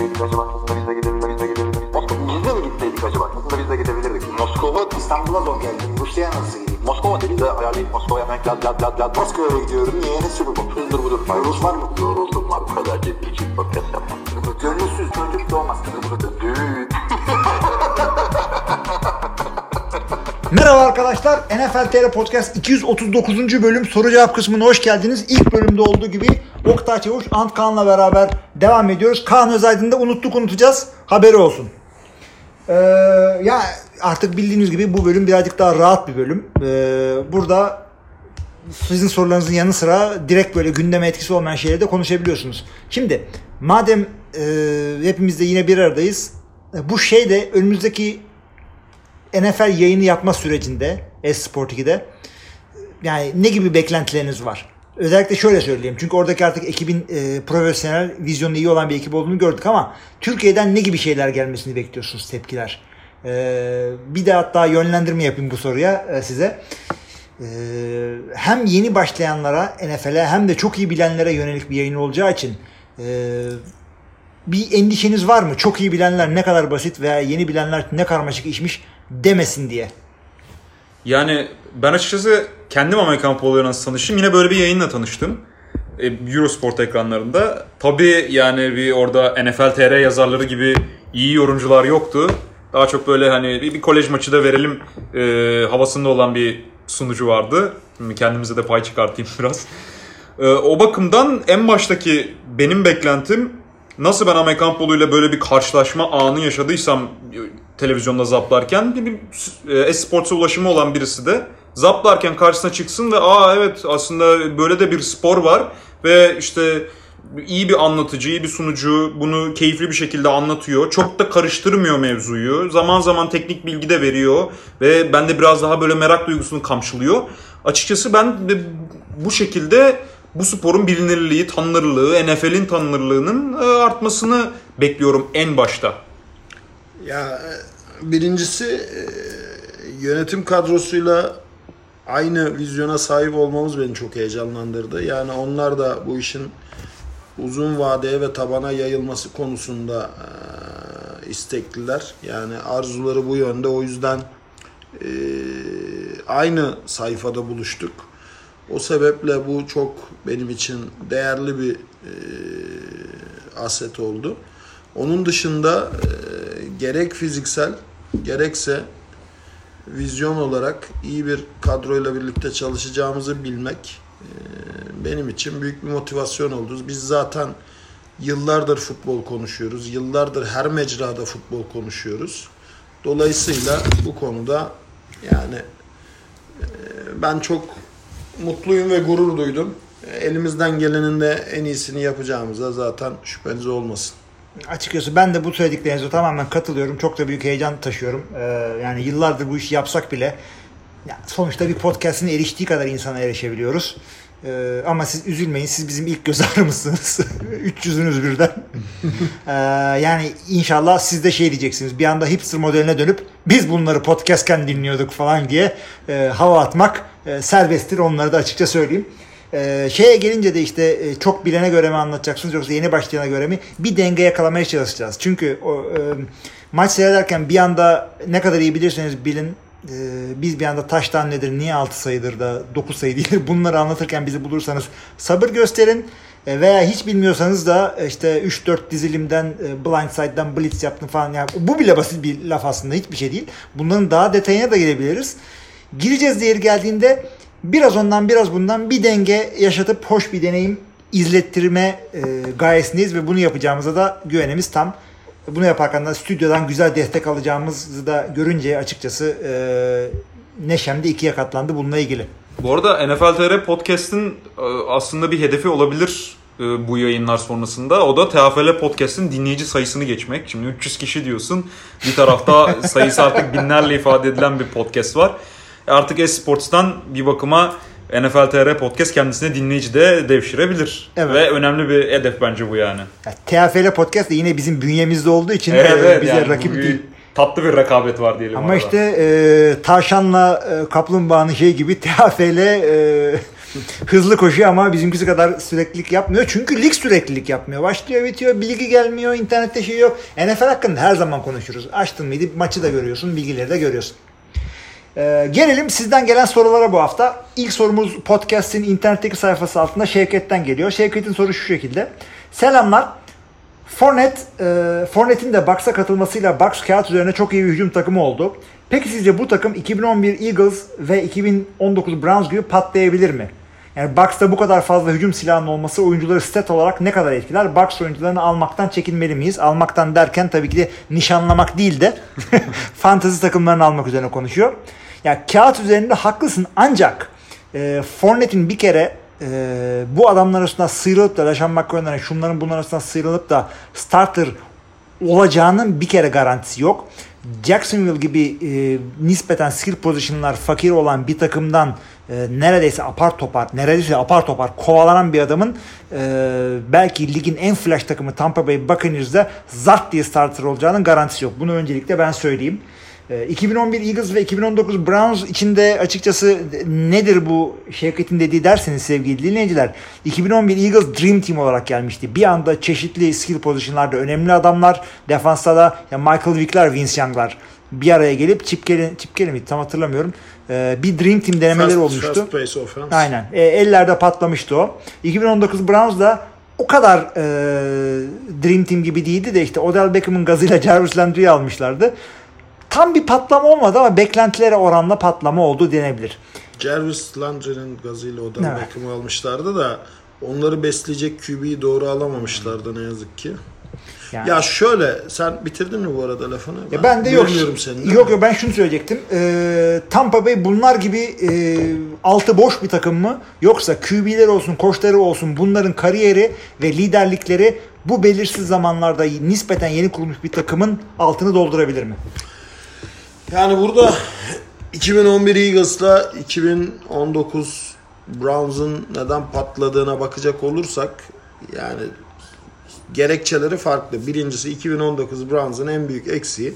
gitseydik acaba? Aslında biz de gidebilirdik. Biz de mi gitseydik acaba? Aslında biz de gidebilirdik. Moskova, İstanbul'a zor geldim. Rusya'ya nasıl gideyim? Moskova dedi de ayarlayıp Moskova'ya hemen lad lad lad lad. Moskova'ya gidiyorum. Niye? Ne sürü bu? Hızdır budur. Rus var mı? Yoruldum var. Bu kadar ciddi için podcast yapmam. Gönülsüz çocuk doğmaz. Düğün. Merhaba arkadaşlar. NFL TR Podcast 239. bölüm soru cevap kısmına hoş geldiniz. İlk bölümde olduğu gibi Oktay Çavuş, Ant Kaan'la beraber devam ediyoruz. Kaan Özaydın'ı da unuttuk unutacağız. Haberi olsun. Ee, ya artık bildiğiniz gibi bu bölüm birazcık daha rahat bir bölüm. Ee, burada sizin sorularınızın yanı sıra direkt böyle gündeme etkisi olmayan şeyleri de konuşabiliyorsunuz. Şimdi madem e, hepimiz de yine bir aradayız. e, Bu şey de önümüzdeki NFL yayını yapma sürecinde Esport 2'de yani ne gibi beklentileriniz var? Özellikle şöyle söyleyeyim. Çünkü oradaki artık ekibin e, profesyonel, vizyonu iyi olan bir ekip olduğunu gördük ama Türkiye'den ne gibi şeyler gelmesini bekliyorsunuz tepkiler? E, bir de hatta yönlendirme yapayım bu soruya e, size. E, hem yeni başlayanlara NFL'e hem de çok iyi bilenlere yönelik bir yayın olacağı için e, bir endişeniz var mı? Çok iyi bilenler ne kadar basit veya yeni bilenler ne karmaşık işmiş demesin diye. Yani ben açıkçası kendim Amerikan poloyla nasıl tanıştım? Yine böyle bir yayınla tanıştım. E, Eurosport ekranlarında. Tabii yani bir orada NFL TR yazarları gibi iyi yorumcular yoktu. Daha çok böyle hani bir, bir kolej maçı da verelim e, havasında olan bir sunucu vardı. Şimdi kendimize de pay çıkartayım biraz. E, o bakımdan en baştaki benim beklentim nasıl ben Amerikan poluyla böyle bir karşılaşma anı yaşadıysam televizyonda zaplarken bir, bir e, esportsa ulaşımı olan birisi de zaplarken karşısına çıksın ve aa evet aslında böyle de bir spor var ve işte iyi bir anlatıcı, iyi bir sunucu bunu keyifli bir şekilde anlatıyor. Çok da karıştırmıyor mevzuyu. Zaman zaman teknik bilgi de veriyor ve bende biraz daha böyle merak duygusunu kamçılıyor. Açıkçası ben de bu şekilde bu sporun bilinirliği, tanınırlığı, NFL'in tanınırlığının e, artmasını bekliyorum en başta. Ya birincisi e, yönetim kadrosuyla aynı vizyona sahip olmamız beni çok heyecanlandırdı. Yani onlar da bu işin uzun vadeye ve tabana yayılması konusunda e, istekliler. Yani arzuları bu yönde. O yüzden e, aynı sayfada buluştuk. O sebeple bu çok benim için değerli bir aset oldu. Onun dışında e, gerek fiziksel gerekse vizyon olarak iyi bir kadroyla birlikte çalışacağımızı bilmek e, benim için büyük bir motivasyon oldu. Biz zaten yıllardır futbol konuşuyoruz. Yıllardır her mecrada futbol konuşuyoruz. Dolayısıyla bu konuda yani e, ben çok mutluyum ve gurur duydum. Elimizden gelenin de en iyisini yapacağımıza zaten şüpheniz olmasın. Açıkçası ben de bu söylediklerinize tamamen katılıyorum. Çok da büyük heyecan taşıyorum. Ee, yani yıllardır bu işi yapsak bile ya sonuçta bir podcast'in eriştiği kadar insana erişebiliyoruz. Ee, ama siz üzülmeyin. Siz bizim ilk göz ağrımızsınız. 300'ünüz birden. ee, yani inşallah siz de şey diyeceksiniz. Bir anda hipster modeline dönüp biz bunları podcastken dinliyorduk falan diye e, hava atmak e, serbesttir. Onları da açıkça söyleyeyim. Ee, şeye gelince de işte e, çok bilene göre mi anlatacaksınız yoksa yeni başlayana göre mi bir denge yakalamaya çalışacağız. Çünkü o e, maç seyrederken bir anda ne kadar iyi bilirseniz bilin e, biz bir anda taştan nedir, niye 6 sayıdır da 9 sayı değildir bunları anlatırken bizi bulursanız sabır gösterin. E, veya hiç bilmiyorsanız da işte 3-4 dizilimden e, Blindside'dan Blitz yaptım falan. Yani bu bile basit bir laf aslında hiçbir şey değil. Bunların daha detayına da gelebiliriz. Gireceğiz diye geldiğinde biraz ondan biraz bundan bir denge yaşatıp hoş bir deneyim izlettirme e, gayesindeyiz ve bunu yapacağımıza da güvenimiz tam. Bunu yaparken de stüdyodan güzel destek alacağımızı da görünce açıkçası e, neşem de ikiye katlandı bununla ilgili. Bu arada NFL TR Podcast'in e, aslında bir hedefi olabilir e, bu yayınlar sonrasında. O da TFL Podcast'in dinleyici sayısını geçmek. Şimdi 300 kişi diyorsun. Bir tarafta sayısı artık binlerle ifade edilen bir podcast var. Artık Esports'tan bir bakıma NFL TR Podcast kendisine dinleyici de devşirebilir. Evet. Ve önemli bir hedef bence bu yani. Ya, TFL Podcast da yine bizim bünyemizde olduğu için Evet, e, evet, bize yani rakip bir- değil. Tatlı bir rekabet var diyelim. Ama arada. işte e, tavşanla e, kaplumbağanın şey gibi TFL e, Hızlı koşuyor ama bizimkisi kadar süreklilik yapmıyor. Çünkü lig süreklilik yapmıyor. Başlıyor bitiyor. Bilgi gelmiyor. internette şey yok. NFL hakkında her zaman konuşuruz. Açtın mıydı maçı da görüyorsun. Bilgileri de görüyorsun. Ee, gelelim sizden gelen sorulara bu hafta. İlk sorumuz podcast'in internetteki sayfası altında Şevket'ten geliyor. Şevket'in sorusu şu şekilde. Selamlar. Fournette, e, Fournette'in de Bucks'a katılmasıyla Bucks kağıt üzerine çok iyi bir hücum takımı oldu. Peki sizce bu takım 2011 Eagles ve 2019 Browns gibi patlayabilir mi? Yani Bucks'ta bu kadar fazla hücum silahının olması oyuncuları stat olarak ne kadar etkiler? Bucks oyuncularını almaktan çekinmeli miyiz? Almaktan derken tabii ki de nişanlamak değil de fantasy takımlarını almak üzerine konuşuyor. Ya yani kağıt üzerinde haklısın ancak e, Fournette'in bir kere e, bu adamlar arasında sıyrılıp da Laşan McCoy'dan şunların bunların arasında sıyrılıp da starter olacağının bir kere garantisi yok. Jacksonville gibi e, nispeten skill position'lar fakir olan bir takımdan e, neredeyse apar topar, neredeyse apar topar kovalanan bir adamın e, belki ligin en flash takımı Tampa Bay Buccaneers'da zart diye starter olacağının garantisi yok. Bunu öncelikle ben söyleyeyim. 2011 Eagles ve 2019 Browns içinde açıkçası nedir bu Şevket'in dediği derseniz sevgili dinleyiciler. 2011 Eagles Dream Team olarak gelmişti. Bir anda çeşitli skill pozisyonlarda önemli adamlar. Defansta da Michael Vick'ler, Vince Young'lar bir araya gelip Chip Kelly, Chip Kelly mi tam hatırlamıyorum. Bir Dream Team denemeleri fast, olmuştu. Pace offense. Aynen. E, ellerde patlamıştı o. 2019 Browns da o kadar e, Dream Team gibi değildi de işte Odell Beckham'ın gazıyla Jarvis Landry'i almışlardı tam bir patlama olmadı ama beklentilere oranla patlama oldu denebilir. Jarvis Landry'nin gazıyla Odell Evet. Beckham'ı almışlardı da onları besleyecek QB'yi doğru alamamışlardı ne yazık ki. Yani- Ya şöyle sen bitirdin mi bu arada lafını? Ya ben de yok. seni. Yok yok ben şunu söyleyecektim. Ee, Tampa Bay bunlar gibi e, altı boş bir takım mı? Yoksa QB'leri olsun, koçları olsun bunların kariyeri ve liderlikleri bu belirsiz zamanlarda nispeten yeni kurulmuş bir takımın altını doldurabilir mi? Yani burada 2011 Eagles'la 2019 Browns'ın neden patladığına bakacak olursak yani gerekçeleri farklı. Birincisi 2019 Browns'ın en büyük eksiği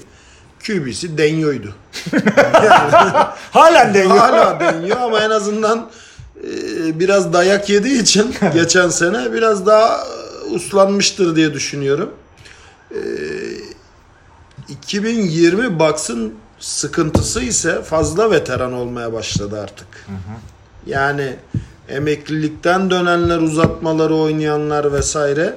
QB'si Denyo'ydu. Halen de yok. Hala Denyo ama en azından e, biraz dayak yediği için geçen sene biraz daha e, uslanmıştır diye düşünüyorum. E, 2020 Bucks'ın sıkıntısı ise fazla veteran olmaya başladı artık. Yani emeklilikten dönenler, uzatmaları oynayanlar vesaire.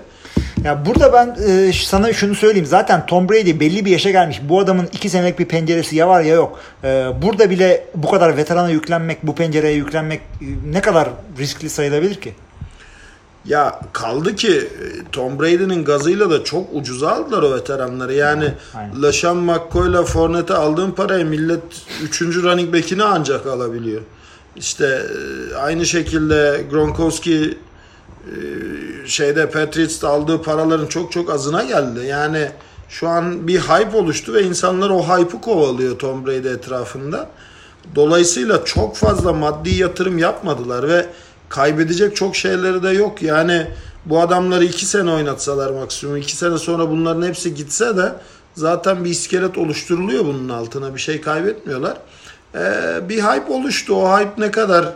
Ya burada ben e, sana şunu söyleyeyim. Zaten Tom Brady belli bir yaşa gelmiş. Bu adamın iki senelik bir penceresi ya var ya yok. E, burada bile bu kadar veterana yüklenmek, bu pencereye yüklenmek e, ne kadar riskli sayılabilir ki? Ya kaldı ki e, Tom Brady'nin gazıyla da çok ucuza aldılar o veteranları. Yani Aynen. LaShawn McCoy'la Fournette aldığın parayı millet 3. running back'ini ancak alabiliyor. İşte e, aynı şekilde Gronkowski şeyde Patriots'ta aldığı paraların çok çok azına geldi. Yani şu an bir hype oluştu ve insanlar o hype'ı kovalıyor Tom Brady etrafında. Dolayısıyla çok fazla maddi yatırım yapmadılar ve kaybedecek çok şeyleri de yok. Yani bu adamları iki sene oynatsalar maksimum iki sene sonra bunların hepsi gitse de zaten bir iskelet oluşturuluyor bunun altına bir şey kaybetmiyorlar. Ee, bir hype oluştu. O hype ne kadar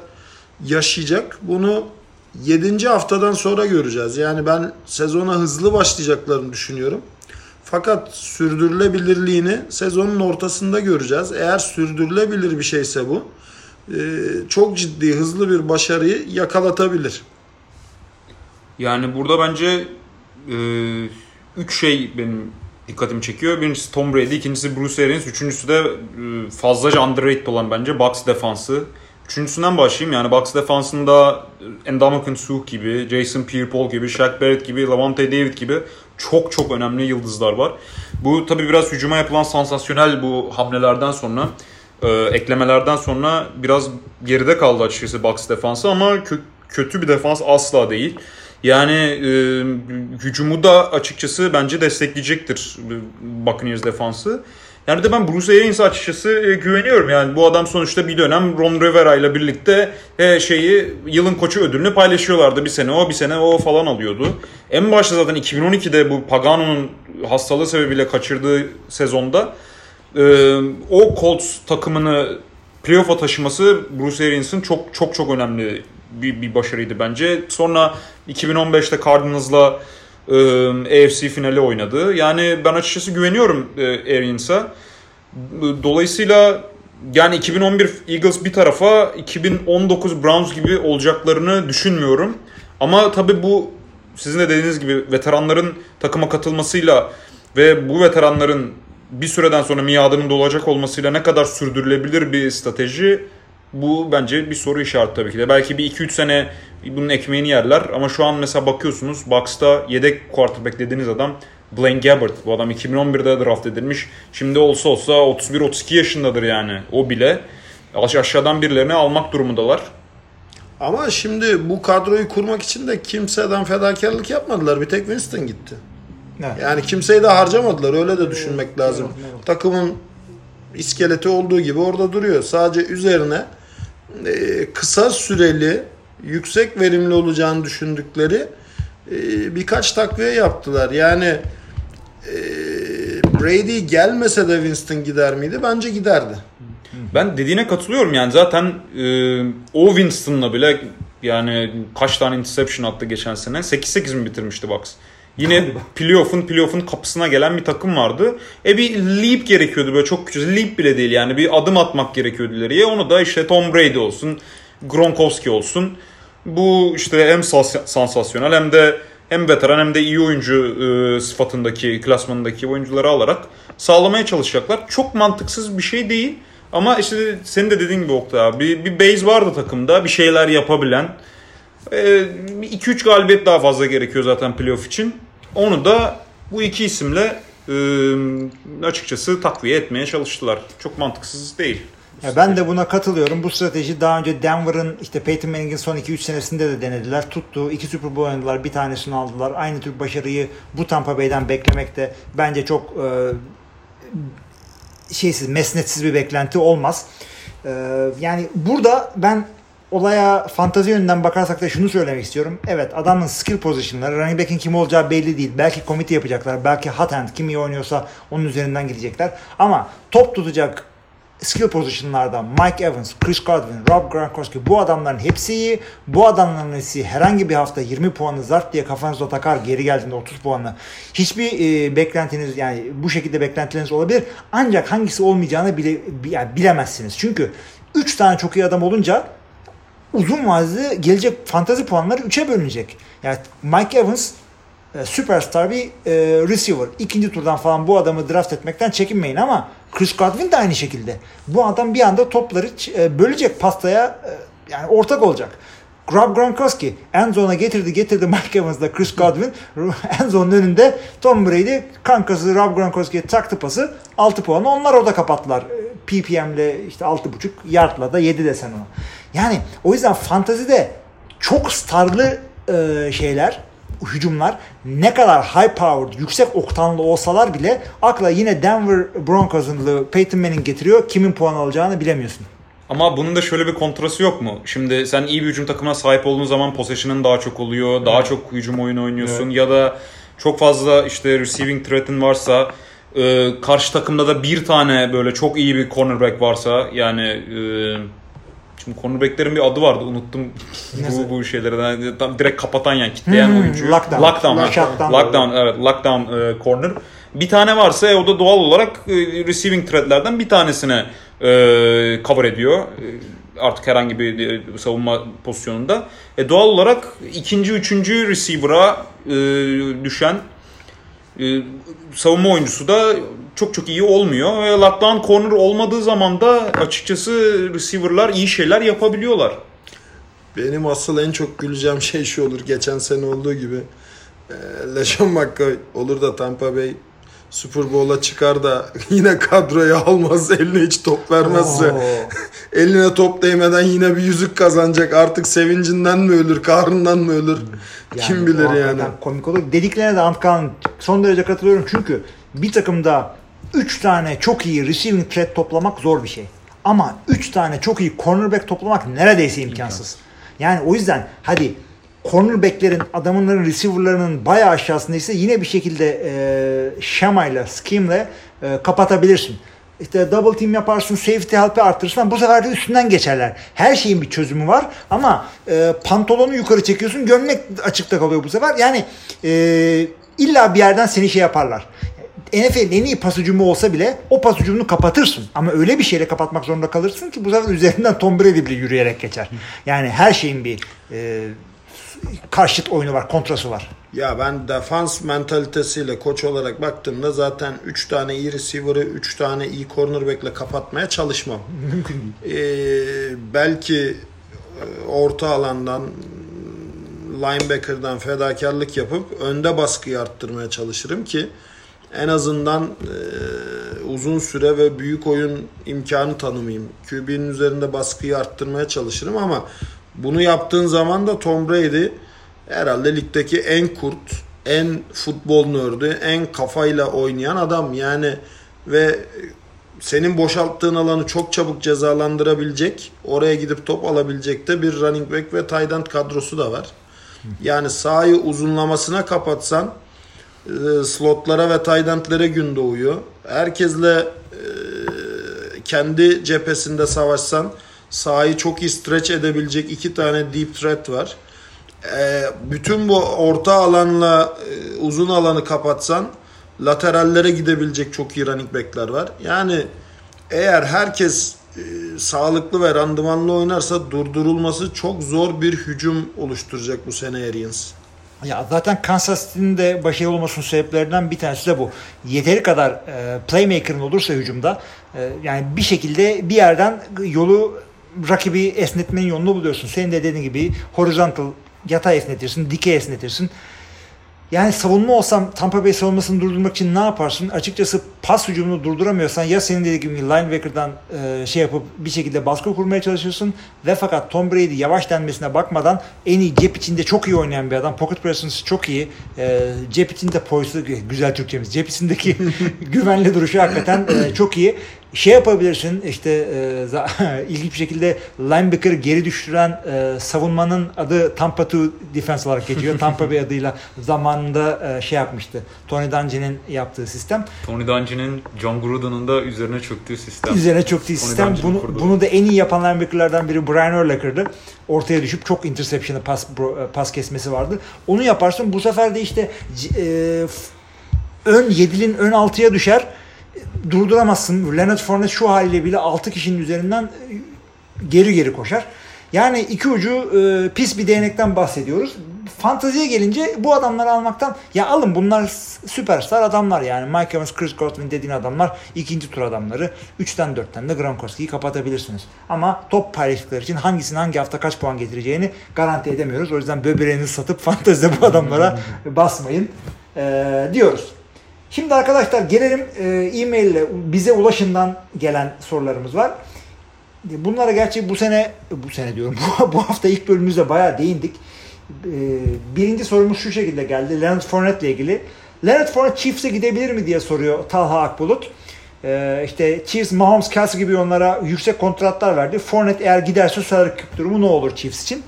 yaşayacak bunu 7. haftadan sonra göreceğiz. Yani ben sezona hızlı başlayacaklarını düşünüyorum. Fakat sürdürülebilirliğini sezonun ortasında göreceğiz. Eğer sürdürülebilir bir şeyse bu e, çok ciddi hızlı bir başarıyı yakalatabilir. Yani burada bence e, üç şey benim dikkatimi çekiyor. Birincisi Tom Brady, ikincisi Bruce Arians, üçüncüsü de e, fazlaca underrated olan bence Bucks defansı. Üçüncüsünden başlayayım yani Bucks defansında Ndamukong Suh gibi, Jason Pierre-Paul gibi, Shaq Barrett gibi, Lavonte David gibi çok çok önemli yıldızlar var. Bu tabi biraz hücuma yapılan sansasyonel bu hamlelerden sonra e, eklemelerden sonra biraz geride kaldı açıkçası Bucks defansı ama kö- kötü bir defans asla değil. Yani e, hücumu da açıkçası bence destekleyecektir Buccaneers defansı. Yani de ben Bruce Arians'a açıkçası e, güveniyorum. Yani bu adam sonuçta bir dönem Ron Rivera ile birlikte e, şeyi yılın koçu ödülünü paylaşıyorlardı. Bir sene o, bir sene o falan alıyordu. En başta zaten 2012'de bu Pagano'nun hastalığı sebebiyle kaçırdığı sezonda e, o Colts takımını playoff'a taşıması Bruce Arians'ın çok çok çok önemli bir, bir başarıydı bence. Sonra 2015'te Cardinals'la e, AFC finali oynadı. Yani ben açıkçası güveniyorum e, Arians'a. Dolayısıyla yani 2011 Eagles bir tarafa 2019 Browns gibi olacaklarını düşünmüyorum. Ama tabii bu sizin de dediğiniz gibi veteranların takıma katılmasıyla ve bu veteranların bir süreden sonra miadının dolacak olmasıyla ne kadar sürdürülebilir bir strateji bu bence bir soru işareti tabii ki de. Belki bir 2-3 sene bunun ekmeğini yerler ama şu an mesela bakıyorsunuz Bucks'ta yedek quarterback dediğiniz adam Blaine Gabbert. Bu adam 2011'de draft edilmiş. Şimdi olsa olsa 31-32 yaşındadır yani. O bile. Aşağıdan birilerini almak durumundalar. Ama şimdi bu kadroyu kurmak için de kimseden fedakarlık yapmadılar. Bir tek Winston gitti. Evet. Yani kimseyi de harcamadılar. Öyle de düşünmek lazım. evet. Takımın iskeleti olduğu gibi orada duruyor. Sadece üzerine kısa süreli yüksek verimli olacağını düşündükleri e, birkaç takviye yaptılar. Yani e, Brady gelmese de Winston gider miydi? Bence giderdi. Ben dediğine katılıyorum yani zaten e, o Winston'la bile yani kaç tane interception attı geçen sene 8-8 mi bitirmişti Bucks. Yine playoff'un playoff'un kapısına gelen bir takım vardı. E bir leap gerekiyordu böyle çok küçük leap bile değil yani bir adım atmak gerekiyordu ileriye. Onu da işte Tom Brady olsun, Gronkowski olsun. Bu işte hem sas- sansasyonel hem de hem veteran hem de iyi oyuncu e, sıfatındaki, klasmanındaki oyuncuları alarak sağlamaya çalışacaklar. Çok mantıksız bir şey değil. Ama işte senin de dediğin gibi Oktay abi bir, bir base vardı takımda bir şeyler yapabilen. 2-3 galibiyet daha fazla gerekiyor zaten playoff için. Onu da bu iki isimle e, açıkçası takviye etmeye çalıştılar. Çok mantıksız değil. Ya ben de buna katılıyorum. Bu strateji daha önce Denver'ın işte Peyton Manning'in son 2-3 senesinde de denediler. Tuttu. İki Super Bowl oynadılar. Bir tanesini aldılar. Aynı tür başarıyı bu Tampa Bay'den beklemek de bence çok e, şeysiz, mesnetsiz bir beklenti olmaz. E, yani burada ben olaya fantazi yönünden bakarsak da şunu söylemek istiyorum. Evet adamın skill positionları, running back'in kim olacağı belli değil. Belki komite yapacaklar. Belki hot hand kim iyi oynuyorsa onun üzerinden gidecekler. Ama top tutacak skill position'larda Mike Evans, Chris Godwin, Rob Gronkowski bu adamların hepsi iyi. Bu adamların hepsi herhangi bir hafta 20 puanı zart diye kafanızda takar geri geldiğinde 30 puanı. Hiçbir e, beklentiniz yani bu şekilde beklentileriniz olabilir. Ancak hangisi olmayacağını bile, yani bilemezsiniz. Çünkü 3 tane çok iyi adam olunca uzun vadede gelecek fantazi puanları 3'e bölünecek. Yani Mike Evans e, süperstar bir e, receiver. İkinci turdan falan bu adamı draft etmekten çekinmeyin ama Chris Godwin de aynı şekilde. Bu adam bir anda topları e, bölecek pastaya e, yani ortak olacak. Rob Gronkowski end zone'a getirdi getirdi Mike Evans'la Chris Godwin end zone'un önünde Tom Brady kankası Rob Gronkowski'ye taktı pası 6 puanı onlar orada kapattılar. E, PPM'le işte 6.5 yardla da 7 desen ona. Yani o yüzden fantazide çok starlı e, şeyler hücumlar ne kadar high powered, yüksek oktanlı olsalar bile akla yine Denver Broncos'un Peyton Manning getiriyor. Kimin puan alacağını bilemiyorsun. Ama bunun da şöyle bir kontrası yok mu? Şimdi sen iyi bir hücum takımına sahip olduğun zaman possession'ın daha çok oluyor. Daha çok hücum oyunu oynuyorsun. Ya da çok fazla işte receiving threat'in varsa e, karşı takımda da bir tane böyle çok iyi bir cornerback varsa yani e, Şimdi cornerback'lerin bir adı vardı unuttum bu, bu şeyleri. Yani tam direkt kapatan yani kitleyen Hmm, oyuncu. lockdown. Lockdown. Lockdown. Lockdown evet lockdown e, corner. Bir tane varsa e, o da doğal olarak e, receiving threatlerden bir tanesine e, cover ediyor. E, artık herhangi bir e, savunma pozisyonunda. E, doğal olarak ikinci, üçüncü receiver'a e, düşen e, savunma oyuncusu da çok çok iyi olmuyor. Ve lockdown corner olmadığı zaman da açıkçası receiver'lar iyi şeyler yapabiliyorlar. Benim asıl en çok güleceğim şey şu olur. Geçen sene olduğu gibi. E, McCoy olur da Tampa Bay Super Bowl'a çıkar da yine kadroya almaz. Eline hiç top vermezse. Eline top değmeden yine bir yüzük kazanacak. Artık sevincinden mi ölür, kahrından mı ölür? Kim Yani bilir o yani. Komik olur. Dediklerine de Antkan son derece katılıyorum çünkü bir takımda 3 tane çok iyi receiving threat toplamak zor bir şey. Ama 3 tane çok iyi cornerback toplamak neredeyse imkansız. Yani o yüzden hadi cornerbacklerin, adamların receiver'larının bayağı aşağısındaysa yine bir şekilde e, şemayla, scheme'le e, kapatabilirsin. işte double team yaparsın, safety help'i arttırırsın. Bu sefer de üstünden geçerler. Her şeyin bir çözümü var ama e, pantolonu yukarı çekiyorsun, gömlek açıkta kalıyor bu sefer. Yani e, illa bir yerden seni şey yaparlar. NFL'in en iyi pas hücumu olsa bile o pas hücumunu kapatırsın. Ama öyle bir şeyle kapatmak zorunda kalırsın ki bu sefer üzerinden Tom Brady bile yürüyerek geçer. Yani her şeyin bir e, karşıt oyunu var, kontrası var. Ya ben defans mentalitesiyle koç olarak baktığımda zaten 3 tane iyi receiver'ı 3 tane iyi cornerback'le kapatmaya çalışmam. Mümkün değil. Ee, belki e, orta alandan linebacker'dan fedakarlık yapıp önde baskıyı arttırmaya çalışırım ki en azından e, uzun süre ve büyük oyun imkanı tanımayayım. QB'nin üzerinde baskıyı arttırmaya çalışırım ama bunu yaptığın zaman da Tom Brady herhalde ligdeki en kurt, en futbol nördü, en kafayla oynayan adam. Yani ve senin boşalttığın alanı çok çabuk cezalandırabilecek, oraya gidip top alabilecek de bir running back ve tight end kadrosu da var. Yani sahayı uzunlamasına kapatsan e, slotlara ve tight endlere gün doğuyor. Herkesle e, kendi cephesinde savaşsan sahayı çok iyi stretch edebilecek iki tane deep threat var. E, bütün bu orta alanla e, uzun alanı kapatsan laterallere gidebilecek çok iyi running backler var. Yani eğer herkes e, sağlıklı ve randımanlı oynarsa durdurulması çok zor bir hücum oluşturacak bu sene Arians. Ya zaten Kansas City'nin de başarılı olmasının sebeplerinden bir tanesi de bu. Yeteri kadar e, playmaker'ın olursa hücumda e, yani bir şekilde bir yerden yolu rakibi esnetmenin yolunu buluyorsun. Senin de dediğin gibi horizontal yatay esnetirsin, dikey esnetirsin. Yani savunma olsam Tampa Bay savunmasını durdurmak için ne yaparsın? Açıkçası pas hücumunu durduramıyorsan ya senin dediğin gibi linebacker'dan e, şey yapıp bir şekilde baskı kurmaya çalışırsın ve fakat Tom Brady yavaş denmesine bakmadan en iyi cep içinde çok iyi oynayan bir adam. Pocket presence çok iyi. E, cep içinde poisu güzel Türkçemiz. Cep içindeki güvenli duruşu hakikaten e, çok iyi şey yapabilirsin işte e, ilginç bir şekilde linebacker geri düşüren e, savunmanın adı Tampa 2 defense olarak geçiyor. Tampa Bay adıyla zamanında e, şey yapmıştı. Tony Dungy'nin yaptığı sistem. Tony Dungy'nin John Gruden'ın da üzerine çöktüğü sistem. Üzerine çöktüğü sistem. Bunu, bunu da en iyi yapan linebackerlardan biri Brian Urlacher'dı. Ortaya düşüp çok interception'ı pas, pas kesmesi vardı. Onu yaparsın. Bu sefer de işte e, ön 7'lin ön 6'ya düşer durduramazsın. Leonard Fournette şu haliyle bile 6 kişinin üzerinden geri geri koşar. Yani iki ucu e, pis bir değnekten bahsediyoruz. Fanteziye gelince bu adamları almaktan ya alın bunlar süperstar adamlar yani. Mike Evans, Chris Godwin dediğin adamlar ikinci tur adamları. 3'ten 4'ten de Gronkowski'yi kapatabilirsiniz. Ama top paylaştıkları için hangisinin hangi hafta kaç puan getireceğini garanti edemiyoruz. O yüzden böbreğinizi satıp fantezide bu adamlara basmayın ee, diyoruz. Şimdi arkadaşlar gelelim e, e-mail ile bize ulaşımdan gelen sorularımız var. Bunlara gerçi bu sene bu sene diyorum bu, hafta ilk bölümümüzde bayağı değindik. E, birinci sorumuz şu şekilde geldi. Leonard Fournette ile ilgili. Leonard Fournette Chiefs'e gidebilir mi diye soruyor Talha Akbulut. Ee, işte Chiefs, Mahomes, Kelsey gibi onlara yüksek kontratlar verdi. Fournette eğer giderse salary durumu ne olur Chiefs için?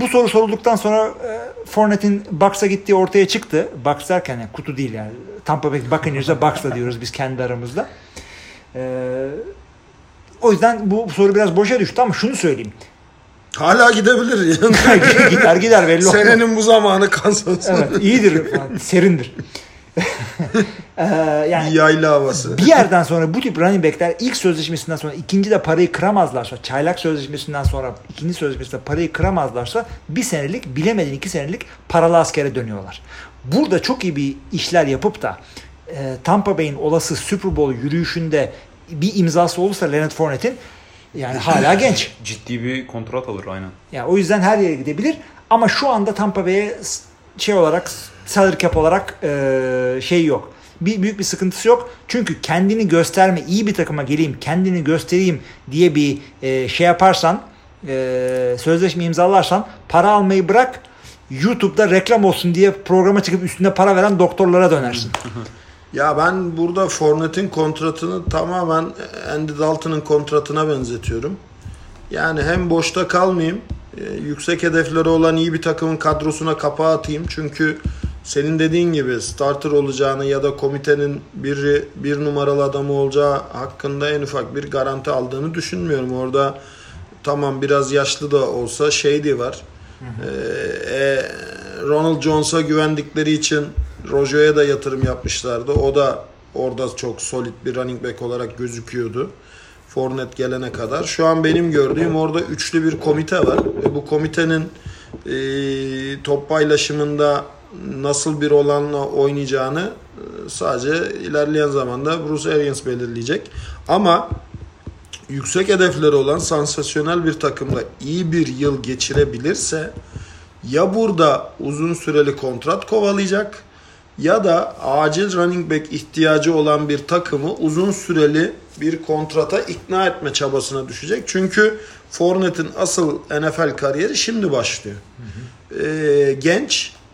Bu soru sorulduktan sonra e, Fournette'in Bucks'a gittiği ortaya çıktı. Bucks derken yani kutu değil yani. Tampa Bay Buccaneers'a Bucks'la diyoruz biz kendi aramızda. Ee, o yüzden bu soru biraz boşa düştü ama şunu söyleyeyim. Hala gidebilir. gider gider belli olmaz. Senenin bu zamanı Kansas. Evet iyidir. Serindir. Ee, yani yaylı havası. Bir yerden sonra bu tip running backler ilk sözleşmesinden sonra ikinci de parayı kıramazlarsa, çaylak sözleşmesinden sonra ikinci sözleşmesinde parayı kıramazlarsa bir senelik bilemedin iki senelik paralı askere dönüyorlar. Burada çok iyi bir işler yapıp da e, Tampa Bay'in olası Super Bowl yürüyüşünde bir imzası olursa Leonard Fournette'in yani hala genç. Ciddi bir kontrat alır aynen. Yani o yüzden her yere gidebilir. Ama şu anda Tampa Bay'e şey olarak salary cap olarak e, şey yok. Bir büyük bir sıkıntısı yok. Çünkü kendini gösterme, iyi bir takıma geleyim, kendini göstereyim diye bir e, şey yaparsan, e, sözleşme imzalarsan para almayı bırak. YouTube'da reklam olsun diye programa çıkıp üstünde para veren doktorlara dönersin. Ya ben burada Fournette'in kontratını tamamen Andy Dalton'ın kontratına benzetiyorum. Yani hem boşta kalmayayım, yüksek hedefleri olan iyi bir takımın kadrosuna kapağı atayım. Çünkü senin dediğin gibi starter olacağını ya da komitenin bir, bir numaralı adamı olacağı hakkında en ufak bir garanti aldığını düşünmüyorum. Orada tamam biraz yaşlı da olsa şey diye var. Ee, e, Ronald Jones'a güvendikleri için Rojo'ya da yatırım yapmışlardı. O da orada çok solid bir running back olarak gözüküyordu. Fournette gelene kadar. Şu an benim gördüğüm orada üçlü bir komite var. Ve bu komitenin e, top paylaşımında nasıl bir olanla oynayacağını e, sadece ilerleyen zamanda Bruce Arians belirleyecek. Ama yüksek hedefleri olan sansasyonel bir takımla iyi bir yıl geçirebilirse ya burada uzun süreli kontrat kovalayacak ya da acil running back ihtiyacı olan bir takımı uzun süreli bir kontrata ikna etme çabasına düşecek. Çünkü Fournette'in asıl NFL kariyeri şimdi başlıyor. Ee, genç, ee,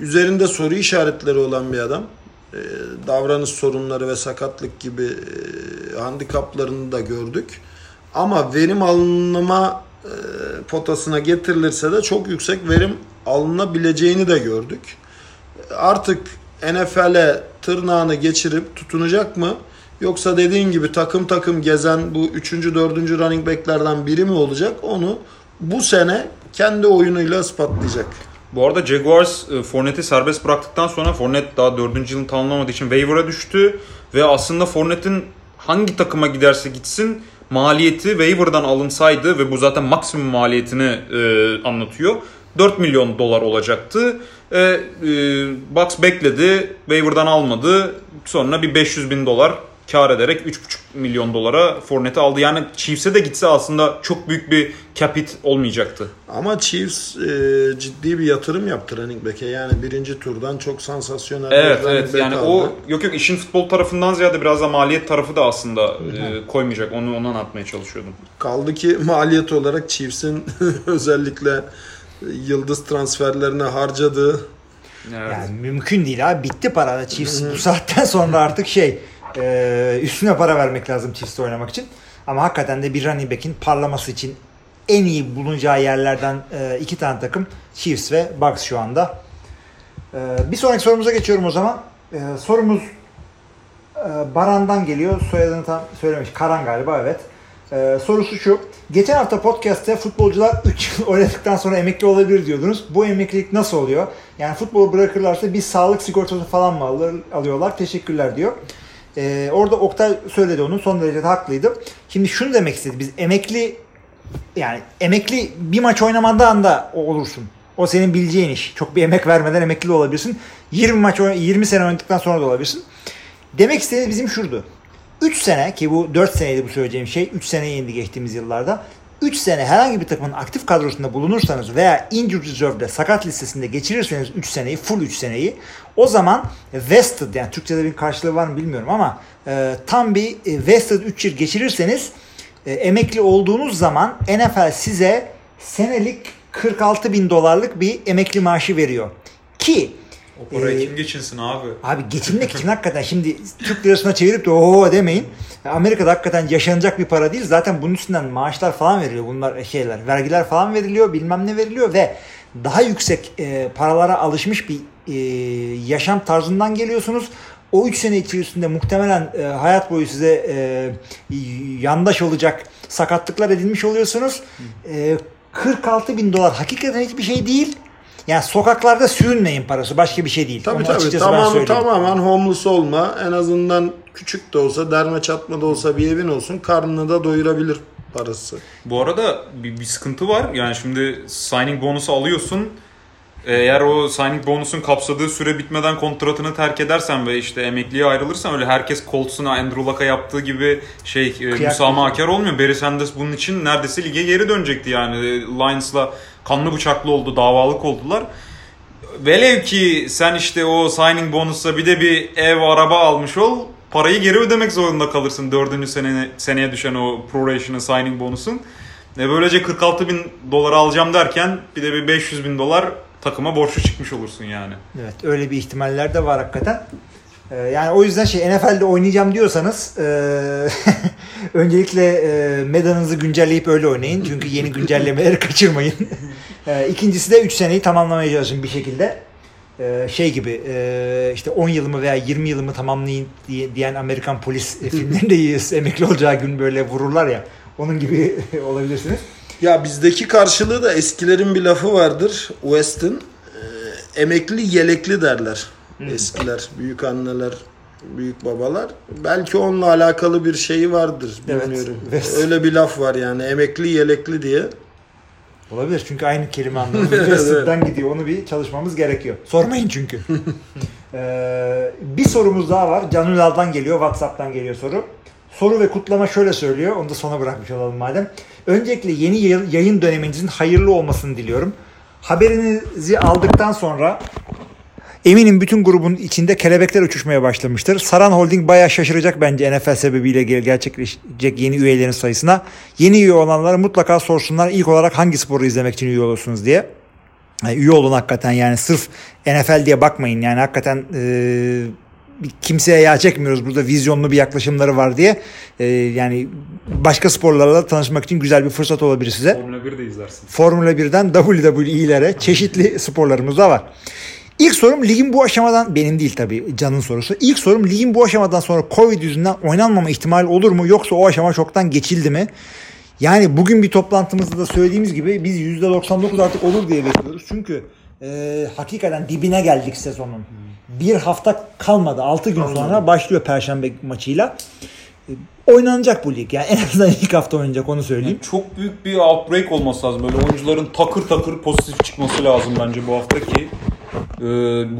üzerinde soru işaretleri olan bir adam. Ee, davranış sorunları ve sakatlık gibi e, handikaplarını da gördük. Ama verim alınma e, potasına getirilirse de çok yüksek verim alınabileceğini de gördük. Artık NFL'e tırnağını geçirip tutunacak mı? Yoksa dediğin gibi takım takım gezen bu 3. 4. running backlerden biri mi olacak? Onu bu sene kendi oyunuyla ispatlayacak. Bu arada Jaguars e, Fournette'i serbest bıraktıktan sonra Fournette daha 4. yılını tamamlamadığı için waiver'a düştü. Ve aslında Fournette'in hangi takıma giderse gitsin maliyeti waiver'dan alınsaydı ve bu zaten maksimum maliyetini e, anlatıyor. 4 milyon dolar olacaktı. E, e, Bucks bekledi, waiver'dan almadı. Sonra bir 500 bin dolar kar ederek 3,5 milyon dolara Fournette aldı. Yani Chiefs'e de gitse aslında çok büyük bir capit olmayacaktı. Ama Chiefs e, ciddi bir yatırım yaptı running back'e. Yani birinci turdan çok sansasyonel Evet bir evet yani aldı. o yok yok işin futbol tarafından ziyade biraz da maliyet tarafı da aslında e, koymayacak. Onu ondan atmaya çalışıyordum. Kaldı ki maliyet olarak Chiefs'in özellikle yıldız transferlerine harcadığı Evet. Yani mümkün değil abi. Bitti para. Chiefs bu saatten sonra artık şey e, üstüne para vermek lazım Chiefs'te oynamak için. Ama hakikaten de bir running back'in parlaması için en iyi bulunacağı yerlerden e, iki tane takım Chiefs ve Bucks şu anda. E, bir sonraki sorumuza geçiyorum o zaman. E, sorumuz e, Baran'dan geliyor. Soyadını tam söylemiş. Karan galiba evet. E, sorusu şu. Geçen hafta podcast'te futbolcular 3 yıl oynadıktan sonra emekli olabilir diyordunuz. Bu emeklilik nasıl oluyor? Yani futbolu bırakırlarsa bir sağlık sigortası falan mı alır, alıyorlar? Teşekkürler diyor. E, orada Oktay söyledi onu. Son derece de haklıydı. Şimdi şunu demek istedi. Biz emekli yani emekli bir maç oynamadığın da olursun. O senin bileceğin iş. Çok bir emek vermeden emekli olabilirsin. 20 maç oyn- 20 sene oynadıktan sonra da olabilirsin. Demek istediğimiz bizim şurdu. 3 sene ki bu 4 seneydi bu söyleyeceğim şey. 3 seneye indi geçtiğimiz yıllarda. 3 sene herhangi bir takımın aktif kadrosunda bulunursanız veya injured reserve'de sakat listesinde geçirirseniz 3 seneyi, full 3 seneyi o zaman vested yani Türkçe'de bir karşılığı var mı bilmiyorum ama e, tam bir e, vested 3 yıl geçirirseniz e, emekli olduğunuz zaman NFL size senelik 46 bin dolarlık bir emekli maaşı veriyor. Ki O parayı Ee, kim geçinsin abi? Abi geçinmek için hakikaten şimdi Türk lirasına çevirip de ooo demeyin. Amerika'da hakikaten yaşanacak bir para değil. Zaten bunun üstünden maaşlar falan veriliyor. Bunlar şeyler, vergiler falan veriliyor, bilmem ne veriliyor ve daha yüksek e, paralara alışmış bir e, yaşam tarzından geliyorsunuz. O 3 sene içerisinde muhtemelen e, hayat boyu size e, yandaş olacak sakatlıklar edinmiş oluyorsunuz. E, 46 bin dolar hakikaten hiçbir şey değil. Yani sokaklarda sürünmeyin parası. Başka bir şey değil. Tabii Onu tabii tamam, tamamen homeless olma. En azından küçük de olsa derme çatma da olsa bir evin olsun karnını da doyurabilir parası. Bu arada bir, bir sıkıntı var. Yani şimdi signing bonusu alıyorsun. Eğer o signing bonusun kapsadığı süre bitmeden kontratını terk edersen ve işte emekliye ayrılırsan öyle herkes Colts'una Andrew Luck'a yaptığı gibi şey e, müsamahakar olmuyor. Barry Sanders bunun için neredeyse lige geri dönecekti yani. Lions'la kanlı bıçaklı oldu, davalık oldular. Velev ki sen işte o signing bonusla bir de bir ev, araba almış ol. Parayı geri ödemek zorunda kalırsın dördüncü sene, seneye düşen o proration'ın signing bonusun. E böylece 46 bin dolar alacağım derken bir de bir 500 bin dolar takıma borçlu çıkmış olursun yani. Evet öyle bir ihtimaller de var hakikaten. Ee, yani o yüzden şey NFL'de oynayacağım diyorsanız e, öncelikle e, medanınızı güncelleyip öyle oynayın. Çünkü yeni güncellemeleri kaçırmayın. e, ikincisi de 3 seneyi tamamlamaya çalışın bir şekilde. E, şey gibi e, işte 10 yılımı veya 20 yılımı tamamlayın diye, diyen Amerikan polis filmlerinde emekli olacağı gün böyle vururlar ya. Onun gibi olabilirsiniz. Ya bizdeki karşılığı da eskilerin bir lafı vardır. West'in e, emekli yelekli derler. Eskiler, büyük anneler, büyük babalar. Belki onunla alakalı bir şeyi vardır. Evet, Bilmiyorum. West. Öyle bir laf var yani emekli yelekli diye. Olabilir çünkü aynı kelime anlamında Evet, sıktan gidiyor. Onu bir çalışmamız gerekiyor. Sormayın çünkü. Ee, bir sorumuz daha var. Can Ünal'dan geliyor. Whatsapp'tan geliyor soru. Soru ve kutlama şöyle söylüyor. Onu da sona bırakmış olalım madem. Öncelikle yeni yayın- yayın döneminizin hayırlı olmasını diliyorum. Haberinizi aldıktan sonra Eminim bütün grubun içinde kelebekler uçuşmaya başlamıştır. Saran Holding bayağı şaşıracak bence NFL sebebiyle gel- gerçekleşecek yeni üyelerin sayısına. Yeni üye olanlar mutlaka sorsunlar ilk olarak hangi sporu izlemek için üye olursunuz diye. Yani üye olun hakikaten yani sırf NFL diye bakmayın yani hakikaten e, bir kimseye yağ çekmiyoruz burada vizyonlu bir yaklaşımları var diye. E, yani başka sporlarla tanışmak için güzel bir fırsat olabilir size. Formula 1 de izlersin. Formula 1'den WWE'lere çeşitli sporlarımız da var. İlk sorum ligin bu aşamadan benim değil tabii Can'ın sorusu. İlk sorum ligin bu aşamadan sonra Covid yüzünden oynanmama ihtimali olur mu yoksa o aşama çoktan geçildi mi? Yani bugün bir toplantımızda da söylediğimiz gibi biz %99 artık olur diye bekliyoruz. Çünkü e, hakikaten dibine geldik sezonun. Bir hafta kalmadı. 6 gün sonra başlıyor Perşembe maçıyla. Oynanacak bu lig. Yani en azından ilk hafta oynayacak onu söyleyeyim. Çok büyük bir outbreak olması lazım. Böyle oyuncuların takır takır pozitif çıkması lazım bence bu hafta ki e,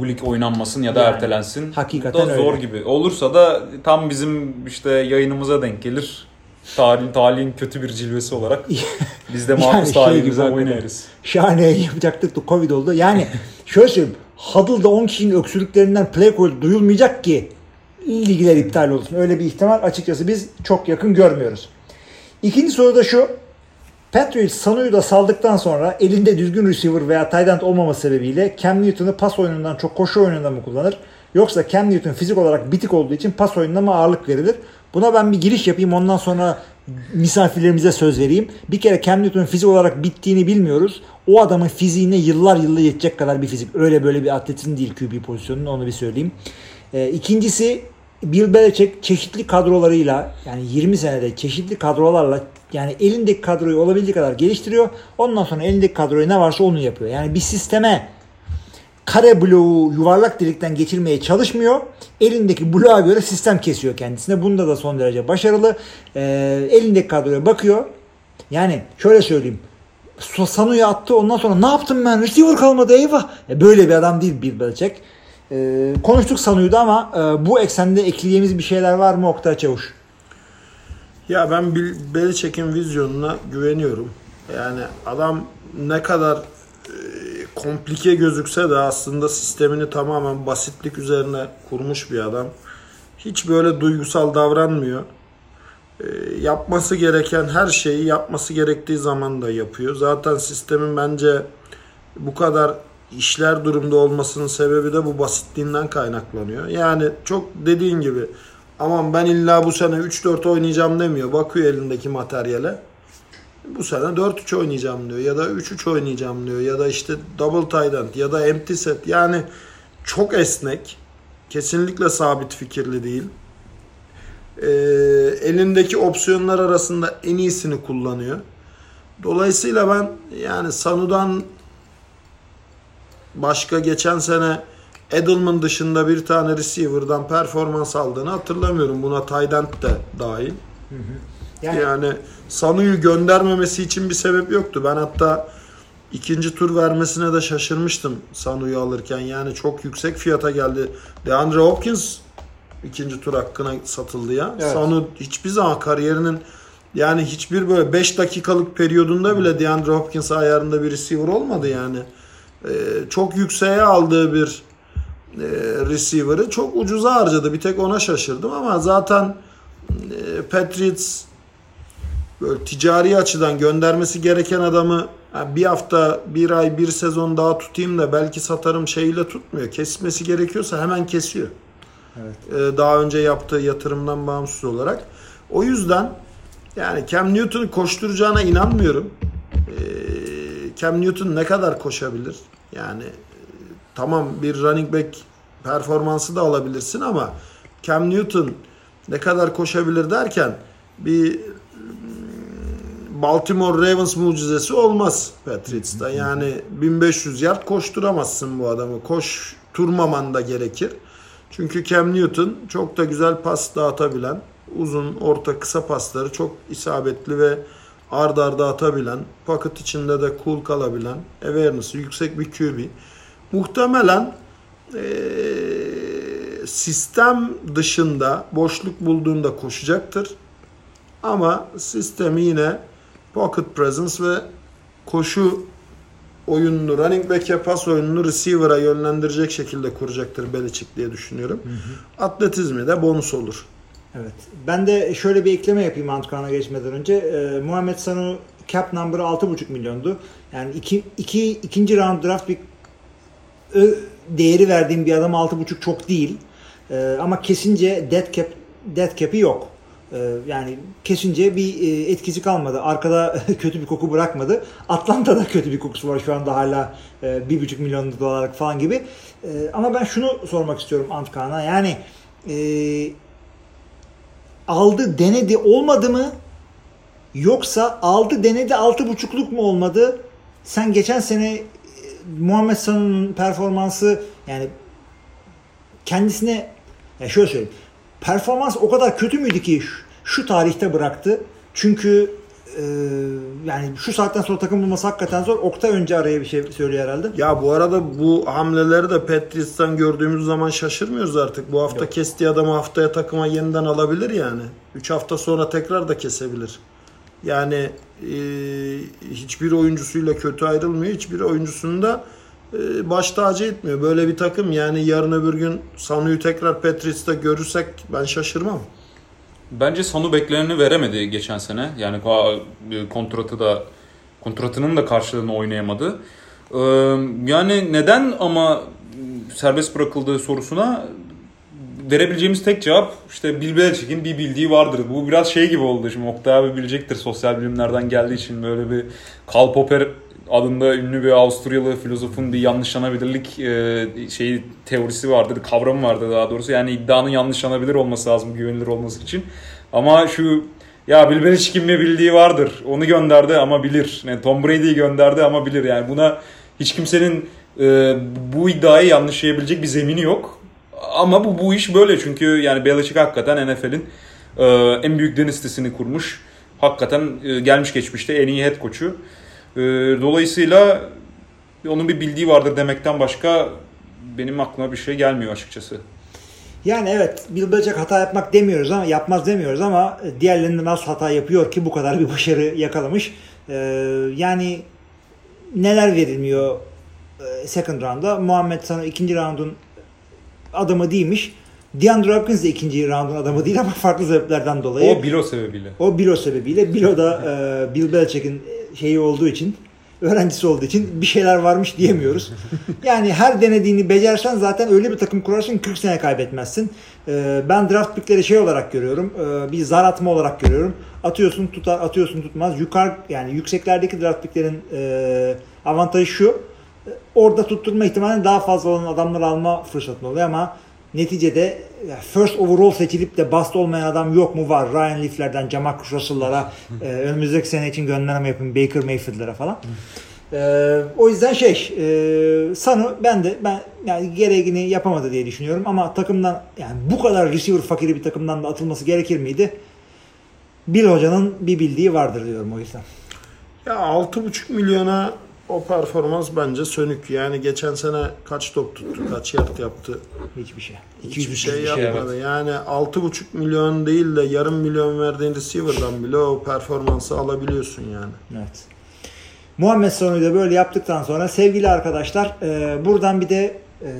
bu lig oynanmasın ya da Yani, ertelensin. hakikaten da zor öyle. gibi. Olursa da tam bizim işte yayınımıza denk gelir. Tarihin, talihin kötü bir cilvesi olarak biz de Yani mahpus şey gibi oynarız. Şahane yapacaktık da Covid oldu. Yani şöyle söyleyeyim. Huddle'da 10 kişinin öksürüklerinden play call duyulmayacak ki ligler iptal olsun. Öyle bir ihtimal açıkçası biz çok yakın görmüyoruz. İkinci soru da şu. Patriots Sanu'yu da saldıktan sonra elinde düzgün receiver veya tight end olmaması sebebiyle Cam Newton'u pas oyunundan çok koşu oyununda mı kullanır? Yoksa Cam Newton fizik olarak bitik olduğu için pas oyununa mı ağırlık verilir? Buna ben bir giriş yapayım ondan sonra misafirlerimize söz vereyim. Bir kere Cam Newton'un fizik olarak bittiğini bilmiyoruz. O adamın fiziğine yıllar yıllar yetecek kadar bir fizik. Öyle böyle bir atletin değil QB pozisyonunda onu bir söyleyeyim. Ee, ikincisi Bill Belichick çeşitli kadrolarıyla yani 20 senede çeşitli kadrolarla yani elindeki kadroyu olabildiği kadar geliştiriyor. Ondan sonra elindeki kadroyu ne varsa onu yapıyor. Yani bir sisteme kare bloğu yuvarlak delikten geçirmeye çalışmıyor. Elindeki bloğa göre sistem kesiyor kendisine. Bunda da son derece başarılı. Ee, elindeki kadroya bakıyor. Yani şöyle söyleyeyim. Sanu'ya attı ondan sonra ne yaptım ben? Receiver kalmadı eyvah. E, böyle bir adam değil Bill Belichick. Ee, konuştuk Sanu'yu da ama e, bu eksende ekleyeceğimiz bir şeyler var mı Oktay Çavuş? Ya ben Belichick'in vizyonuna güveniyorum. Yani adam ne kadar e, komplike gözükse de aslında sistemini tamamen basitlik üzerine kurmuş bir adam. Hiç böyle duygusal davranmıyor. E, yapması gereken her şeyi yapması gerektiği zaman da yapıyor. Zaten sistemin bence bu kadar işler durumda olmasının sebebi de bu basitliğinden kaynaklanıyor. Yani çok dediğin gibi aman ben illa bu sene 3-4 oynayacağım demiyor. Bakıyor elindeki materyale. Bu sene 4-3 oynayacağım diyor ya da 3-3 oynayacağım diyor ya da işte double tight end ya da empty set. Yani çok esnek. Kesinlikle sabit fikirli değil. Ee, elindeki opsiyonlar arasında en iyisini kullanıyor. Dolayısıyla ben yani Sanu'dan başka geçen sene Edelman dışında bir tane receiver'dan performans aldığını hatırlamıyorum. Buna end de dahil. Yani, Yani Sanu'yu göndermemesi için bir sebep yoktu. Ben hatta ikinci tur vermesine de şaşırmıştım Sanu'yu alırken. Yani çok yüksek fiyata geldi. DeAndre Hopkins ikinci tur hakkına satıldı ya. Evet. Sanu hiçbir zaman kariyerinin yani hiçbir böyle 5 dakikalık periyodunda bile DeAndre Hopkins ayarında bir receiver olmadı yani. Ee, çok yükseğe aldığı bir e, receiver'ı çok ucuza harcadı. Bir tek ona şaşırdım ama zaten e, Patriots böyle ticari açıdan göndermesi gereken adamı ha, bir hafta, bir ay, bir sezon daha tutayım da belki satarım şeyiyle tutmuyor. Kesmesi gerekiyorsa hemen kesiyor. Evet. Ee, daha önce yaptığı yatırımdan bağımsız olarak. O yüzden yani Cam Newton'u koşturacağına inanmıyorum. Ee, Cam Newton ne kadar koşabilir? Yani e, tamam bir running back performansı da alabilirsin ama Cam Newton ne kadar koşabilir derken bir mm, Baltimore Ravens mucizesi olmaz Patriots'ta. Yani 1500 yard koşturamazsın bu adamı. Koşturmaman da gerekir. Çünkü Cam Newton çok da güzel pas dağıtabilen, uzun, orta, kısa pasları çok isabetli ve ard arda atabilen, pocket içinde de cool kalabilen, awareness'ı yüksek bir QB. Muhtemelen eee, sistem dışında boşluk bulduğunda koşacaktır. Ama sistemi yine pocket presence ve koşu oyununu, running back'e pas oyununu receiver'a yönlendirecek şekilde kuracaktır Belichick diye düşünüyorum. Atletizmi de bonus olur. Evet. Ben de şöyle bir ekleme yapayım Antkan'a geçmeden önce. Ee, Muhammed Sanu cap number'ı 6,5 milyondu. Yani iki, iki, ikinci round draft bir ö- değeri verdiğim bir adam 6,5 çok değil. Ee, ama kesince dead cap dead cap'i yok. Ee, yani kesince bir e, etkisi kalmadı. Arkada kötü bir koku bırakmadı. Atlanta'da kötü bir kokusu var şu anda hala e, 1,5 milyon dolarlık falan gibi. E, ama ben şunu sormak istiyorum Antkan'a. Yani e, aldı denedi olmadı mı? Yoksa aldı denedi altı buçukluk mu olmadı? Sen geçen sene e, Muhammed Sanu'nun performansı yani kendisine ya şöyle söyleyeyim. Performans o kadar kötü müydü ki şu, şu tarihte bıraktı. Çünkü e, yani şu saatten sonra takım bulması hakikaten zor. Oktay önce araya bir şey söylüyor herhalde. Ya bu arada bu hamleleri de Patriots'tan gördüğümüz zaman şaşırmıyoruz artık. Bu hafta kestiği adamı haftaya takıma yeniden alabilir yani. 3 hafta sonra tekrar da kesebilir. Yani e, hiçbir oyuncusuyla kötü ayrılmıyor. Hiçbir oyuncusunu da e, baş tacı etmiyor. Böyle bir takım yani yarın öbür gün Sanu'yu tekrar Patriots'ta görürsek ben şaşırmam. Bence Sanu bekleneni veremedi geçen sene. Yani ko- kontratı da kontratının da karşılığını oynayamadı. Ee, yani neden ama serbest bırakıldığı sorusuna verebileceğimiz tek cevap işte Bill Belichick'in bir bildiği vardır. Bu biraz şey gibi oldu şimdi Oktay abi bilecektir sosyal bilimlerden geldiği için böyle bir Karl Popper adında ünlü bir Avusturyalı filozofun bir yanlışlanabilirlik e, şeyi teorisi vardı, kavramı vardı daha doğrusu. Yani iddianın yanlışlanabilir olması lazım güvenilir olması için. Ama şu ya Bill Belichick'in bir bildiği vardır. Onu gönderdi ama bilir. Yani Tom Brady'yi gönderdi ama bilir. Yani buna hiç kimsenin e, bu iddiayı yanlışlayabilecek bir zemini yok. Ama bu bu iş böyle çünkü yani Belichick hakikaten NFL'in e, en büyük dinastisini kurmuş. Hakikaten e, gelmiş geçmişte en iyi head coach'u. E, dolayısıyla onun bir bildiği vardır demekten başka benim aklıma bir şey gelmiyor açıkçası. Yani evet Bill Belichick hata yapmak demiyoruz ama yapmaz demiyoruz ama diğerlerinden az hata yapıyor ki bu kadar bir başarı yakalamış. Ee, yani neler verilmiyor e, second round'a? Muhammed Sanu ikinci round'un adamı değilmiş. DeAndre Hopkins de ikinci round'un adamı değil ama farklı sebeplerden dolayı. O Bilo sebebiyle. O Bilo sebebiyle. Bilo da e, Bill Belichick'in şeyi olduğu için öğrencisi olduğu için bir şeyler varmış diyemiyoruz. Yani her denediğini becersen zaten öyle bir takım kurarsın 40 sene kaybetmezsin. E, ben draft pickleri şey olarak görüyorum. E, bir zar atma olarak görüyorum. Atıyorsun tutar, atıyorsun tutmaz. Yukarı yani yükseklerdeki draft picklerin e, avantajı şu. e, Orada tutturma ihtimali daha fazla olan adamları alma fırsatın oluyor ama neticede first overall seçilip de bast olmayan adam yok mu var? Ryan Leaf'lerden Jamarcus Russell'lara e, önümüzdeki sene için gönderme yapın Baker Mayfield'lara falan. E, o yüzden şey e, Sanu ben de ben yani gereğini yapamadı diye düşünüyorum ama takımdan yani bu kadar receiver fakiri bir takımdan da atılması gerekir miydi? Bill Hoca'nın bir bildiği vardır diyorum o yüzden. Ya 6,5 milyona o performans bence sönük. Yani geçen sene kaç top tuttu, kaç yard yaptı. Hiçbir şey. Hiçbir üç şey yüz yapmadı. Yani 6,5 milyon değil de yarım milyon verdiğin receiver'dan bile o performansı alabiliyorsun yani. Evet. Muhammed Sanu'yu da böyle yaptıktan sonra sevgili arkadaşlar e, buradan bir de e,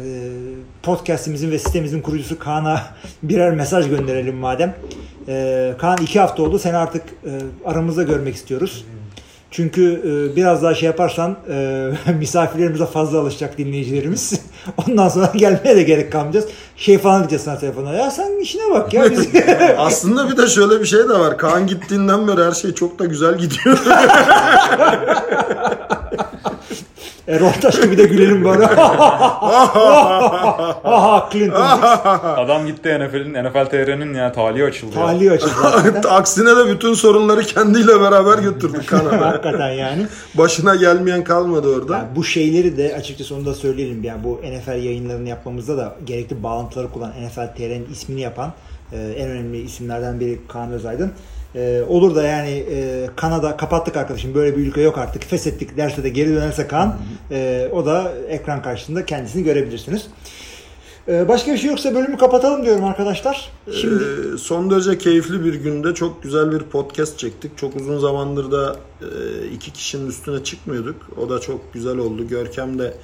podcastimizin ve sitemizin kurucusu Kaan'a birer mesaj gönderelim madem. E, Kaan iki hafta oldu. Seni artık e, aramızda görmek istiyoruz. Çünkü e, biraz daha şey yaparsan e, misafirlerimize fazla alışacak dinleyicilerimiz. Ondan sonra gelmeye de gerek kalmayacağız. Şey falan diyeceğiz sana telefona. Ya sen işine bak ya. Biz... Aslında bir de şöyle bir şey de var. Kaan gittiğinden beri her şey çok da güzel gidiyor. Erol Taş gibi de gülelim böyle. Aha Clinton. Adam gitti NFL'in NFL TR'nin ya talihi açıldı. ya. Açıldı. hakikaten. Aksine de bütün sorunları kendiyle beraber götürdü kanala. Hakikaten yani. Başına gelmeyen kalmadı orada. Yani bu şeyleri de açıkçası onu da söyleyelim. Yani bu NFL yayınlarını yapmamızda da gerekli bağlantıları kullanan NFL TR'nin ismini yapan e, en önemli isimlerden biri Kaan Özaydın. E, olur da yani e, Kanada kapattık arkadaşım böyle bir ülke yok artık feshettik derse de geri dönerse Kaan e, o da ekran karşısında kendisini görebilirsiniz. E, başka bir şey yoksa bölümü kapatalım diyorum arkadaşlar. Şimdi Ee, son derece keyifli bir günde çok güzel bir podcast çektik. Çok uzun zamandır da e, iki kişinin üstüne çıkmıyorduk. O da çok güzel oldu. Görkem de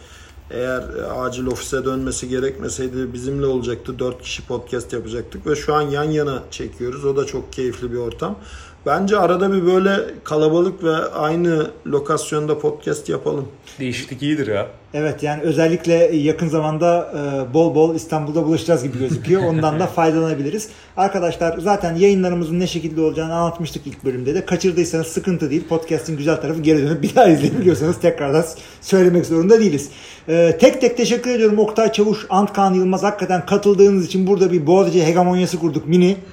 eğer e, acil ofise dönmesi gerekmeseydi bizimle olacaktı. Dört kişi podcast yapacaktık ve şu an yan yana çekiyoruz. O da çok keyifli bir ortam. Bence arada bir böyle kalabalık ve aynı lokasyonda podcast yapalım. Değişiklik iyidir ya. Evet yani özellikle yakın zamanda e, bol bol İstanbul'da buluşacağız gibi gözüküyor. Ondan da faydalanabiliriz. Arkadaşlar zaten yayınlarımızın ne şekilde olacağını anlatmıştık ilk bölümde de. Kaçırdıysanız sıkıntı değil. Podcast'in güzel tarafı geri dönüp bir daha izleyebiliyorsanız tekrardan söylemek zorunda değiliz. E, tek tek teşekkür ediyorum Oktay Çavuş, Antkan Yılmaz. Hakikaten katıldığınız için burada bir Boğaziçi hegemonyası kurduk mini.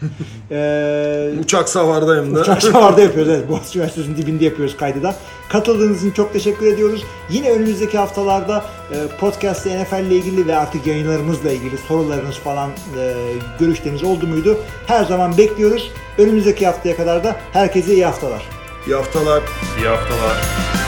E, Uçak savardayım da. Uçak savarda yapıyoruz. Evet, Boğaziçi Üniversitesi'nin dibinde yapıyoruz kaydı da. Katıldığınız için çok teşekkür ediyoruz. Yine önümüzdeki haftalarda e, podcast NFL ile ilgili ve artık yayınlarımızla ilgili sorularınız falan e, görüşleriniz oldu muydu? Her zaman bekliyoruz. Önümüzdeki haftaya kadar da herkese iyi haftalar. İyi haftalar. İyi haftalar.